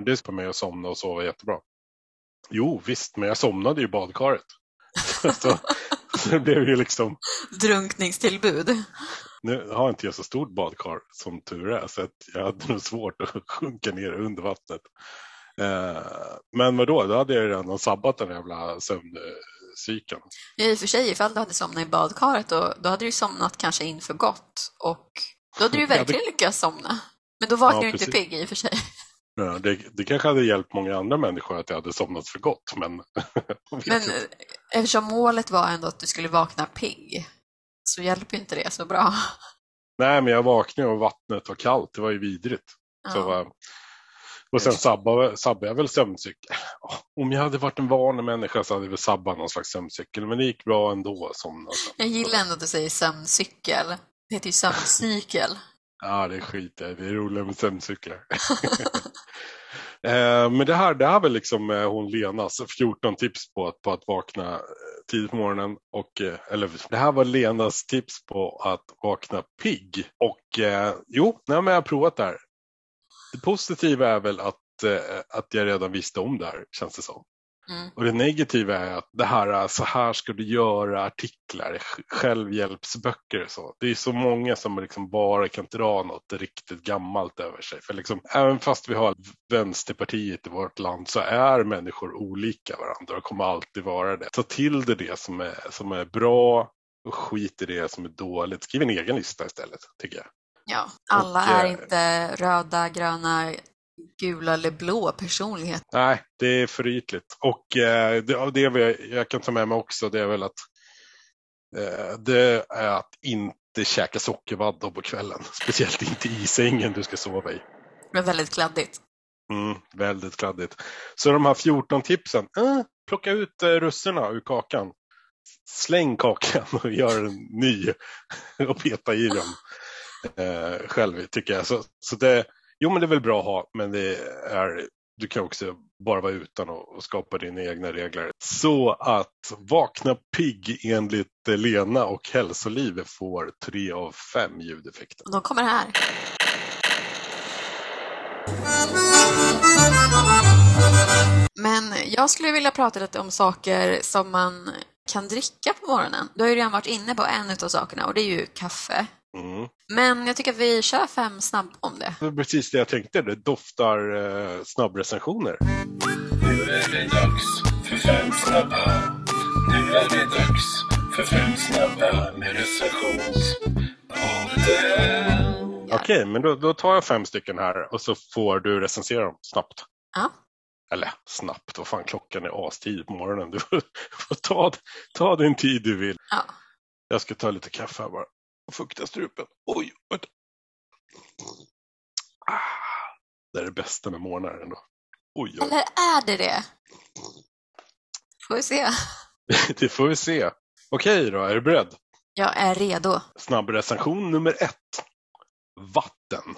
det är på mig att somna och sova jättebra. Jo, visst, men jag somnade ju i badkaret. så, så det blev ju liksom, Drunkningstillbud. nu har inte jag så stort badkar som tur är, så att jag hade nog svårt att sjunka ner under vattnet. Eh, men vadå, då hade jag redan sabbat den jävla sömncykeln. I och för sig, ifall du hade somnat i badkaret, då, då hade du somnat kanske inför gott. Och då hade du verkligen lyckats somna. Men då vaknar Ja, du inte precis. pigg i och för sig. Ja, det, det kanske hade hjälpt många andra människor att jag hade somnat för gott, men... Men inte. eh, eftersom målet var ändå att du skulle vakna pigg, så hjälper inte det så bra. Nej, men jag vaknade och vattnet var kallt. Det var ju vidrigt. Så, Ja. eh, och sen sabbade jag väl sömncykel. Åh, Om jag hade varit en van människa så hade jag väl sabbat någon slags sömncykel. Men det gick bra ändå. Som, Jag gillar ändå att du säger sömncykel. Det heter ju sömncykel. Ja, det är skit. Det är roligare med sömncyklar. Eh, Men det här, det här var liksom eh, hon Lenas 14 tips på att, på att vakna eh, tidigt på morgonen. Och, eller det här var Lenas tips på att vakna pigg. Och eh, jo, nej, men jag har provat det här. Det positiva är väl att, eh, att jag redan visste om det här, känns det som. Mm. Och det negativa är att det här, så här ska du göra artiklar, självhjälpsböcker och så. Det är så många som liksom bara kan dra något riktigt gammalt över sig. För liksom, även fast vi har vänsterpartiet i vårt land så är människor olika varandra och kommer alltid vara det. Ta till dig det som är, som är bra och skit i det som är dåligt. Skriv en egen lista istället, tycker jag. Ja, alla Och, är eh, inte röda, gröna, gula eller blå personlighet. Nej, det är för ytligt. Och eh, det, det jag kan ta med mig också, det är väl att eh, det är att inte käka sockervadd på kvällen. Speciellt inte i sängen du ska sova i. Är väldigt kladdigt. Mm, väldigt kladdigt. Så de här 14 tipsen, eh, plocka ut eh, russerna ur kakan. Släng kakan och gör en ny och peta i dem eh, själv tycker jag. Så, så det, jo men det är väl bra att ha, men det är, du kan också bara vara utan och, och skapa dina egna regler. Så att vakna pigg enligt Lena och hälsoliv får tre av fem ljudeffekter. De kommer här. Men jag skulle vilja prata lite om saker som man kan dricka på morgonen. Du har ju redan varit inne på en av sakerna och det är ju kaffe. Mm. Men jag tycker att vi kör fem snabb om det. Det var precis det jag tänkte, det doftar eh, snabbrecensioner. Nu är det dags för fem snabba. Nu är det dags för fem snabba med recensionspodden. Okej, men då, då tar jag fem stycken här och så får du recensera dem snabbt. Ja. Eller snabbt, vad fan klockan är astid på morgonen. Du får ta, ta din tid du vill. Ja. Jag ska ta lite kaffe här bara. Och fukta strupen. Oj, vänta. Ah, det är det bästa med morgnar ändå. Oj, oj. Eller är det det? Får vi se. Det får vi se. Okej då, är du beredd? Jag är redo. Snabb recension nummer ett. Vatten.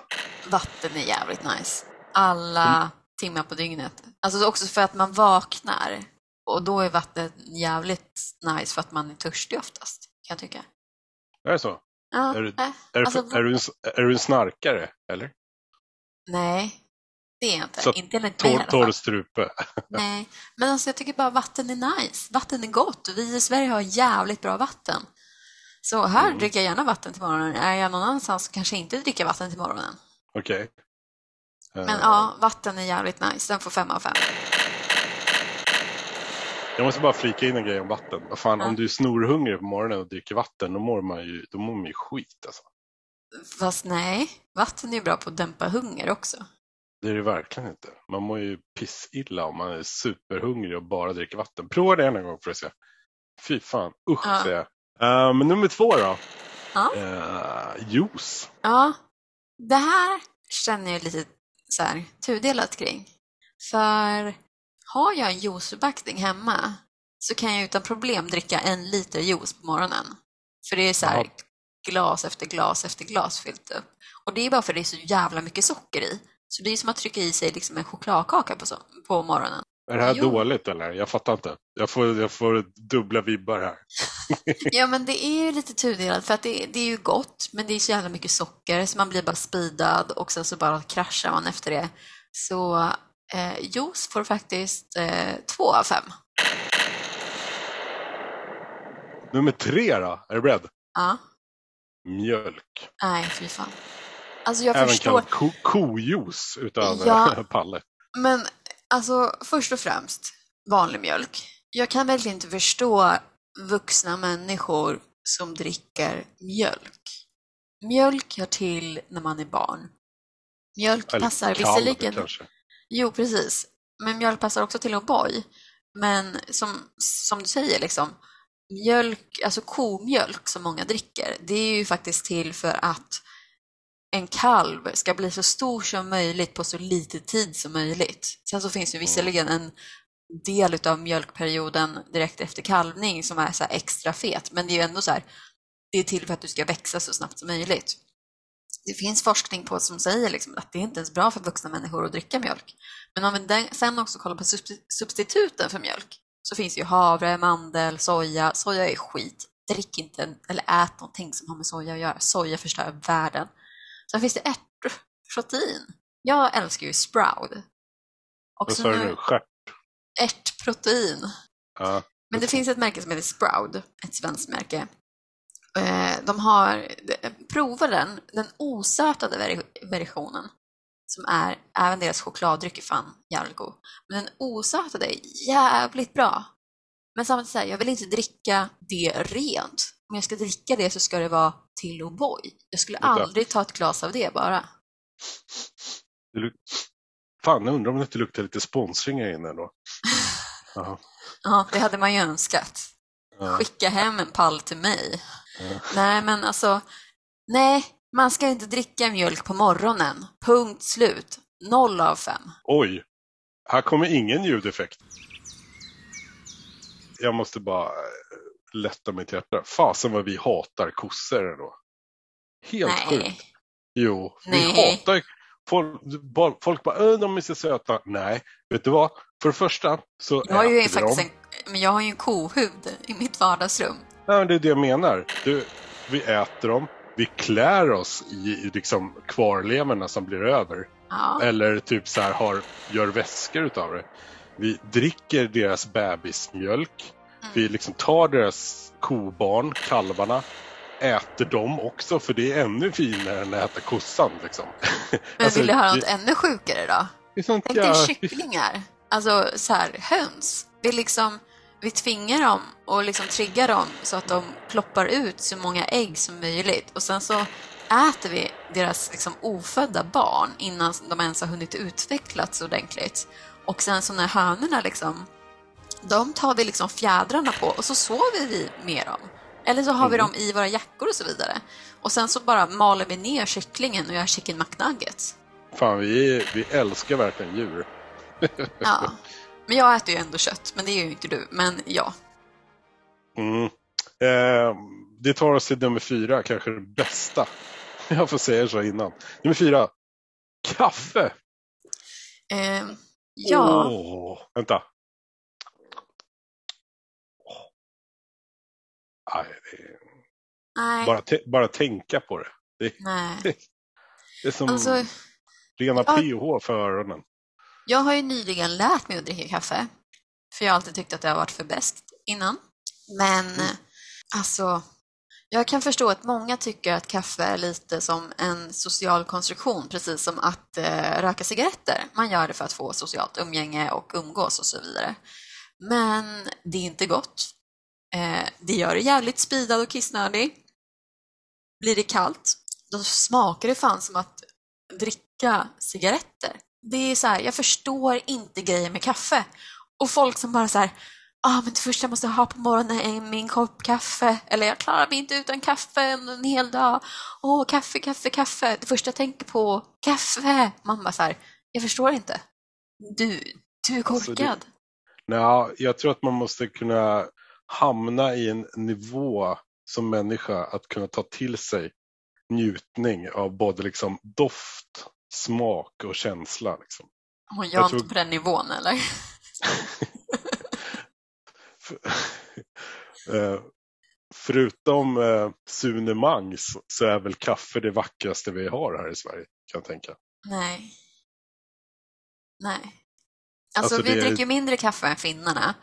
Vatten är jävligt nice. Alla timmar på dygnet. Alltså också för att man vaknar och då är vattnet jävligt nice för att man är törstig oftast, kan jag tycka. Är det så? Ja, Är du- nej, Är, du- Alltså, är, du, en, är du en snarkare, eller? nej, det är jag inte. Så inte enligt mig i Torr, alla torr strupe. Nej, men alltså jag tycker bara vatten är nice. Vatten är gott vi i Sverige har jävligt bra vatten. Så här Mm. dricker jag gärna vatten till morgonen. Är jag någon annanstans så kanske jag inte dricker vatten till morgonen. Okej. Men Eh, ja, vatten är jävligt nice. Den får fem av fem. Jag måste bara flika in en grej om vatten. Vad fan, Ja. om du är snorhungrig på morgonen och dricker vatten, då mår man ju, då mår man ju skit alltså. Fast nej, vatten är ju bra på att dämpa hunger också. Det är det verkligen inte. Man mår ju pissilla om man är superhungrig och bara dricker vatten. Prova det en gång för att se. Fy fan, usch Ja. säger jag. Eh, men nummer två då. Ja. Uh, juice. Ja, det här känner jag lite så här tudelat kring. För har jag en juiceförpackning hemma så kan jag utan problem dricka en liter juice på morgonen. För det är så här glas efter glas efter glas fyllt upp. Och det är bara för att det är så jävla mycket socker i. Så det är som att trycka i sig liksom en chokladkaka på, so- på morgonen. Är det här Jo. dåligt eller? Jag fattar inte. Jag får, jag får dubbla vibbar här. Ja, men det är ju lite tudelat för att det, det är ju gott, men det är så jävla mycket socker så man blir bara speedad och sen så bara kraschar man efter det. Så eh, juice får faktiskt eh, två av fem. Nummer tre då. Är du beredd? Ja, Mjölk. nej fy fan. Alltså jag Även förstår, kallad ko- kojuice utav Ja. Palle. men alltså först och främst vanlig mjölk. Jag kan verkligen inte förstå vuxna människor som dricker mjölk. Mjölk hör till när man är barn. Mjölk Eller passar kalv visserligen kanske. Jo, precis. Men mjölk passar också till O'boy. Men som, som du säger, liksom, mjölk, alltså komjölk som många dricker, det är ju faktiskt till för att en kalv ska bli så stor som möjligt på så lite tid som möjligt. Sen så finns ju visserligen en del utav mjölkperioden direkt efter kalvning som är så extra fet, men det är ju ändå så här, det är till för att du ska växa så snabbt som möjligt. Det finns forskning på som säger liksom att det är inte ens bra för vuxna människor att dricka mjölk. Men om vi sen också kollar på substi- substituten för mjölk så finns ju havre, mandel, soja. Soja är skit. Drick inte eller ät någonting som har med soja att göra. Soja förstör världen. Sen finns det ärtprotein. Jag älskar ju sprout. Och Vad sa du nu-? Stjärt? ärtprotein. Ja. Men det finns ett märke som heter Sprout, ett svenskt märke. Eh, De har, prova den, den osötade versionen, som är, även deras chokladdryck är fan jävligt god. Men den osötade är jävligt bra. Men samtidigt så här, jag vill inte dricka det rent. Om jag ska dricka det så ska det vara till O'boy. Jag skulle Vänta. aldrig ta ett glas av det bara. Det Fan, jag undrar om det inte luktar lite sponsring här inne då. Ja. Ja, det hade man ju önskat. Ja. Skicka hem en pall till mig. Nej, men alltså, nej, man ska inte dricka mjölk på morgonen. Punkt slut. Noll av fem. Oj, här kommer ingen ljudeffekt. Jag måste bara eh, lätta mitt hjärta. Fasen vad vi hatar kossor ändå. Helt sjukt. Nej. Jo, vi Nej. hatar folk, bara- folk bara "Åh, de är så söta. Nej, vet du vad? För det första så Jag har ju vi faktiskt en, men jag har ju en kohud i mitt vardagsrum. Ja, det är det jag menar. Du, vi äter dem, vi klär oss i liksom kvarlevorna som blir över. Ja, Eller typ så här har, gör väskor utav det. Vi dricker deras bebismjölk. Mm. Vi liksom tar deras kobarn, kalvarna, äter dem också för det är ännu finare än att äta kossan. Liksom. men Alltså, vill du höra det- något ännu sjukare då? det Tänk dig kycklingar. Alltså så här, höns. Vi, liksom, vi tvingar dem och liksom triggar dem så att de ploppar ut så många ägg som möjligt. Och sen så äter vi deras liksom, ofödda barn innan de ens har hunnit utvecklas ordentligt. Och sen så när hönorna liksom, de tar vi liksom fjädrarna på och så sover vi med dem. Eller så har vi dem i våra jackor och så vidare. Och sen så bara maler vi ner kycklingen och gör chicken McNuggets. Fan, vi, vi älskar verkligen djur. Ja. Men jag äter ju ändå kött, men det är ju inte du. Men ja. Mm. Eh, det tar oss till nummer fyra, kanske det bästa. Jag får säga så innan. Nummer fyra. Kaffe. Eh, ja, Åh, vänta. Åh. Nej, det är... nej, bara, bara tänka på det. Det, nej. det är som Alltså, rena ja. PH för öronen. Jag har ju nyligen lärt mig att dricka kaffe. För jag har alltid tyckt att det har varit för bäst innan. Men Mm. alltså, jag kan förstå att många tycker att kaffe är lite som en social konstruktion, precis som att eh, röka cigaretter. Man gör det för att få socialt umgänge och umgås och så vidare. Men det är inte gott. Eh, det gör det jävligt speedad och kissnödig. Blir det kallt, då smakar det fan som att dricka cigaretter. Det är så här, jag förstår inte grejen med kaffe. Och folk som bara så här, ah, men det första jag måste ha på morgonen är min kopp kaffe. Eller jag klarar mig inte utan kaffe en hel dag. Åh, kaffe, kaffe, kaffe. Det första jag tänker på, kaffe. Man bara så här, jag förstår inte. Du, du är Alltså, korkad. Nej, jag tror att man måste kunna hamna i en nivå som människa att kunna ta till sig njutning av både liksom doft, smak och känsla. Liksom. Och jag, jag är tror- inte på den nivån eller? Eh, Förutom eh, Sune så, så är väl kaffe det vackraste vi har här i Sverige, kan jag tänka. Nej. Nej. Alltså, Alltså, vi är- dricker mindre kaffe än finnarna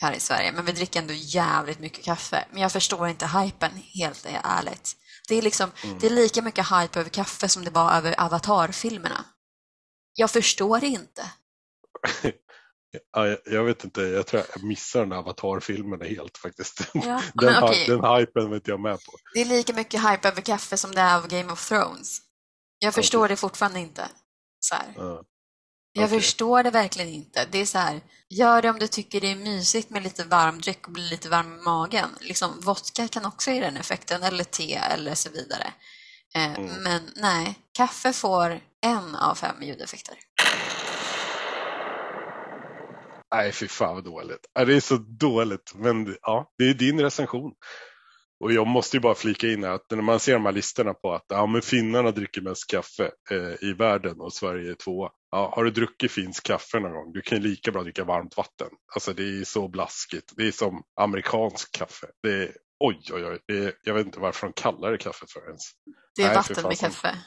här i Sverige, men vi dricker ändå jävligt mycket kaffe. Men jag förstår inte hypen, helt ärligt. Det är, liksom, Mm. det är lika mycket hype över kaffe som det var över Avatar-filmerna. Jag förstår inte. Ja, jag, vet inte, jag tror jag missar den här Avatar-filmen helt faktiskt. Ja, den, men okej. den hypen vet jag med på. Det är lika mycket hype över kaffe som det är av Game of Thrones. Jag förstår det fortfarande inte. Så här. Ja. Jag Okej. förstår det verkligen inte. Det är så här, gör det om du tycker det är mysigt med lite varm dryck och bli lite varm i magen. Liksom, vodka kan också ge den effekten, eller te eller så vidare. Eh, Mm. Men nej, kaffe får en av fem ljudeffekter. Nej, fy fan vad dåligt. Det är så dåligt, men ja, det är din recension. Och jag måste ju bara flika in att när man ser de här listorna på att ja, men finnarna dricker mest kaffe eh, i världen och Sverige är tvåa. Ja, har du druckit finsk kaffe någon gång? Du kan ju lika bra dricka varmt vatten. Alltså det är så blaskigt. Det är som amerikansk kaffe. Det är, oj, oj, oj. Det är, jag vet inte varför de kallar det kaffe för ens. Det är Nej, vatten med kaffe.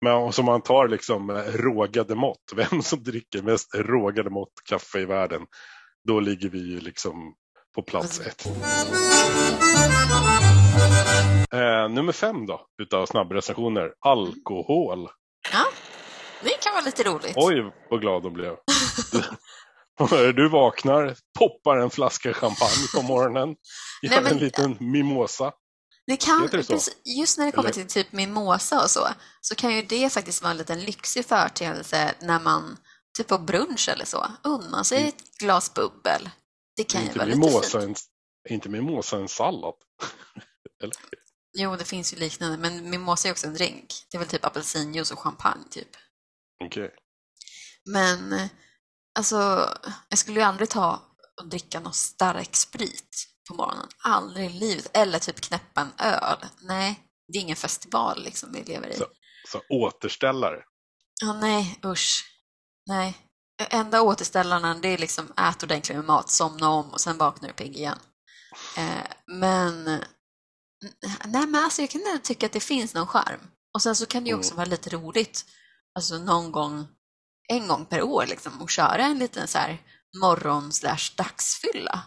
Men om som man tar liksom eh, rågade mått, vem som dricker mest rågade mått kaffe i världen, då ligger vi ju liksom på plats ett. Eh, nummer fem då, utav snabbrecensioner, alkohol. Det kan vara lite roligt. Oj, vad glad de blev. Du vaknar, poppar en flaska champagne på morgonen, gör Nej, men- en liten mimosa. Det kan, det just när det kommer Eller? till typ mimosa och så, så kan ju det faktiskt vara en liten lyxig företeelse när man, typ på brunch eller så, unnar sig ett glas bubbel. Det kan ju Inte vara lite mimosa, fint. en, inte mimosa en sallad. Eller? Jo, det finns ju liknande, men mimosa är också en drink. Det är väl typ apelsinjuice och champagne, typ. Okej. Men alltså, jag skulle ju aldrig ta och dricka någon stark sprit på morgonen. Aldrig i livet. Eller typ knäppa en öl. Nej, det är ingen festival liksom vi lever i. Så. Så återställare. Ja, nej, usch. Nej. Enda återställarna, det är liksom ät ordentligt med mat, somna om och sen vaknar du pigg igen. Eh, men, nej men alltså jag kan tycka att det finns någon charm. Och sen så kan det ju också Mm. vara lite roligt, alltså någon gång, en gång per år liksom, och köra en liten så här morgon slash dagsfylla.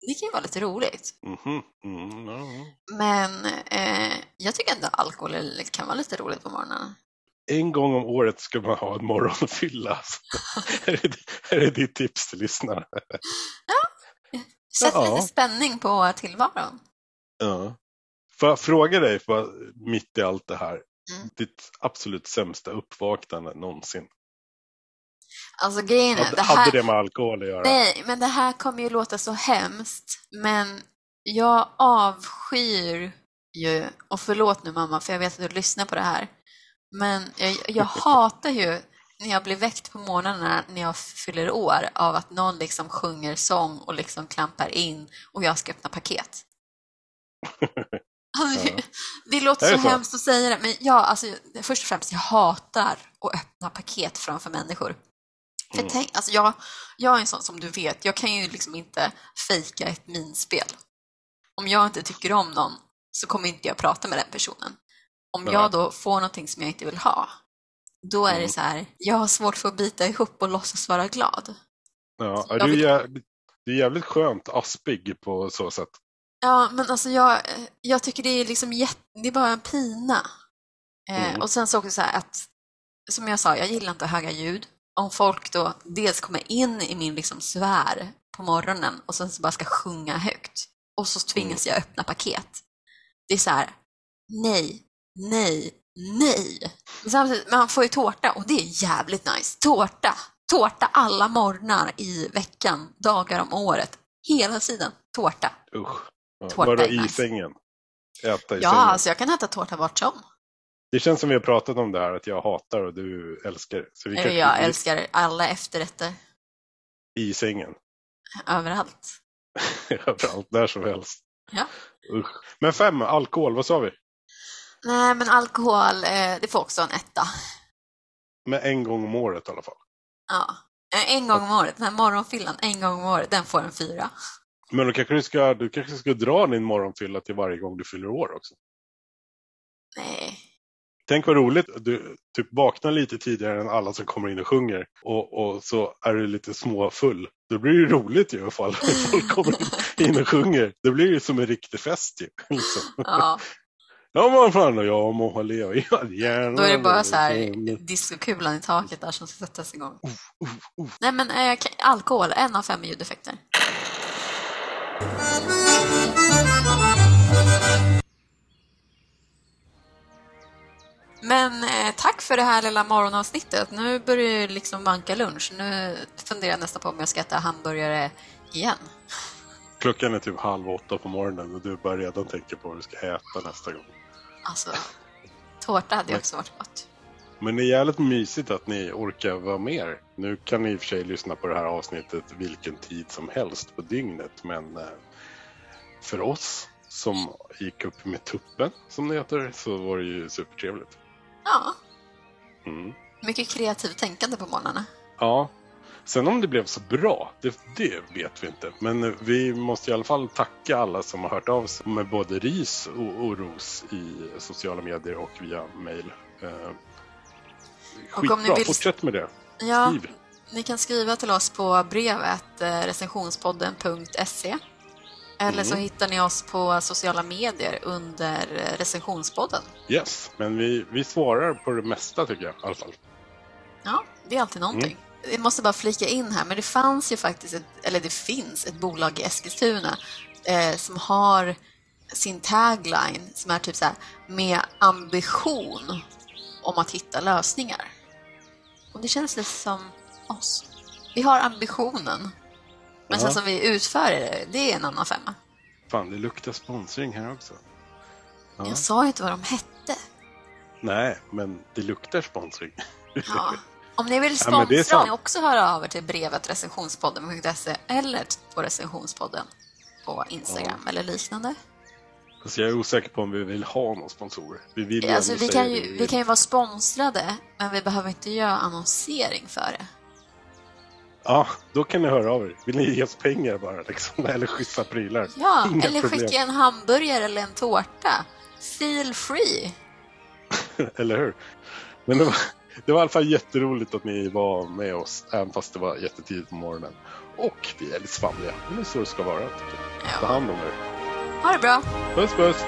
Det kan ju vara lite roligt. Mhm, mm, ja, ja. Men eh, jag tycker ändå alkohol kan vara lite roligt på morgonen. En gång om året ska man ha en morgonfylla. är, det, är ditt tips till lyssnarna? Sätt Ja. lite spänning på tillvaron. Ja. Får jag fråga dig, mitt i allt det här, Mm. ditt absolut sämsta uppvaknande någonsin? Alltså grejen är, Hade, det hade här, det med alkohol att göra? nej, men det här kommer ju låta så hemskt, men jag avskyr ju, och förlåt nu mamma, för jag vet att du lyssnar på det här, men jag, jag hatar ju när jag blir väckt på morgnarna när jag fyller år av att någon liksom sjunger sång och liksom klampar in och jag ska öppna paket. Alltså, Det låter Är så, det så? hemskt att säga det, men ja, alltså, först och främst, jag hatar att öppna paket framför människor. För Mm. tänk, alltså jag, jag är en sån som du vet, jag kan ju liksom inte fejka ett minspel. Om jag inte tycker om någon så kommer inte jag prata med den personen. Om Nej. jag då får någonting som jag inte vill ha, då är Mm. det så här, jag har svårt för att bita ihop och låtsas vara glad. Ja, Jag det, är vill- jävligt, det är jävligt skönt aspig på så sätt. Ja, men alltså jag, jag tycker det är liksom jätte, det är bara en pina. Eh, Mm. Och sen så också så här att, som jag sa, jag gillar inte höga ljud. Om folk då dels kommer in i min liksom sfär på morgonen och sen så bara ska sjunga högt och så tvingas jag öppna paket. Det är så här, nej, nej, nej. Men samtidigt, man får ju tårta och det är jävligt nice. Tårta! Tårta alla morgnar i veckan, dagar om året. Hela tiden. Tårta. Usch. Ja, Tårta är i sängen. Äta i Ja, sängen. alltså jag kan äta tårta vart som. Det känns som vi har pratat om det här, att jag hatar och du älskar. Så vi Eh, kanske Jag älskar alla efterrätter i sängen. överallt. Överallt, där som helst. Ja. Usch. Men fem, alkohol, vad sa vi? Nej, men alkohol, eh, det får också en etta. Med en gång om året i alla fall. Ja. Eh, En gång om året, den här morgonfyllan, en gång om året, den får en fyra. Men då kanske du ska, du kanske ska dra din morgonfylla till varje gång du fyller år också. Nej. Tänk vad roligt, du typ vaknar lite tidigare än alla som kommer in och sjunger och, och så är du lite småfull. Då blir det ju roligt ju ifall folk kommer in och sjunger. Det blir ju som en riktig fest ju. Liksom. Ja, Ja men fan, och jag må ha leva gärna. då är det bara så här diskokulan i taket där som ska sättas igång. Nej, men ka- alkohol, en av fem ljudeffekter. Men eh, tack för det här lilla morgonavsnittet. Nu börjar det liksom vanka lunch. Nu funderar jag nästan på om jag ska äta hamburgare igen. Klockan är typ halv åtta på morgonen och du börjar redan tänka på vad du ska äta nästa gång. Alltså, tårta hade ju också varit gott. Men det är jävligt mysigt att ni orkar vara med. er. Nu kan ni i och för sig lyssna på det här avsnittet vilken tid som helst på dygnet. Men eh, för oss som gick upp med tuppen, som det heter, så var det ju supertrevligt. Ja, Mm. mycket kreativt tänkande på morgnarna. Ja. Sen om det blev så bra, det, det vet vi inte. Men vi måste i alla fall tacka alla som har hört av sig med både ris och, och ros i sociala medier och via mail. Eh, skitbra, vill- fortsätt med det. Ja, Skriv. ni kan skriva till oss på brevet eh, recensionspodden.se eller så Mm. hittar ni oss på sociala medier under recensionspodden. Yes, men vi, vi svarar på det mesta tycker jag i alla fall. Ja, det är alltid någonting. Jag måste bara flika in här, men det fanns ju faktiskt, ett, eller det finns ett bolag i Eskilstuna eh, som har sin tagline som är typ så här med ambition om att hitta lösningar. Och det känns lite som oss. Vi har ambitionen. Men sen Ja. som vi utför det, det är en annan femma. Fan, det luktar sponsring här också. Ja. Jag sa ju inte vad de hette. Nej, men det luktar sponsring. Ja. Om ni vill Ja, sponsra, sant. ni också höra av er till brevet recensionspodden.se eller på recensionspodden på Instagram eller liknande. Så jag är osäker på om vi vill ha någon sponsorer. Vi vill Alltså, vi, kan ju, vi kan ju vara sponsrade, men vi behöver inte göra annonsering för det. Ja, då kan ni höra av er. Vill ni ge oss pengar bara liksom? Eller schyssta prylar? Ja, Inga eller problem. skicka en hamburgare eller en tårta. Feel free. Eller hur? Men det var, det var i alla fall jätteroligt att ni var med oss, även fast det var jättetidigt på morgonen. Och vi är lite svamliga, men det är så det ska vara. tycker jag. Ta Ja. hand om er. Ha det bra. Puss puss!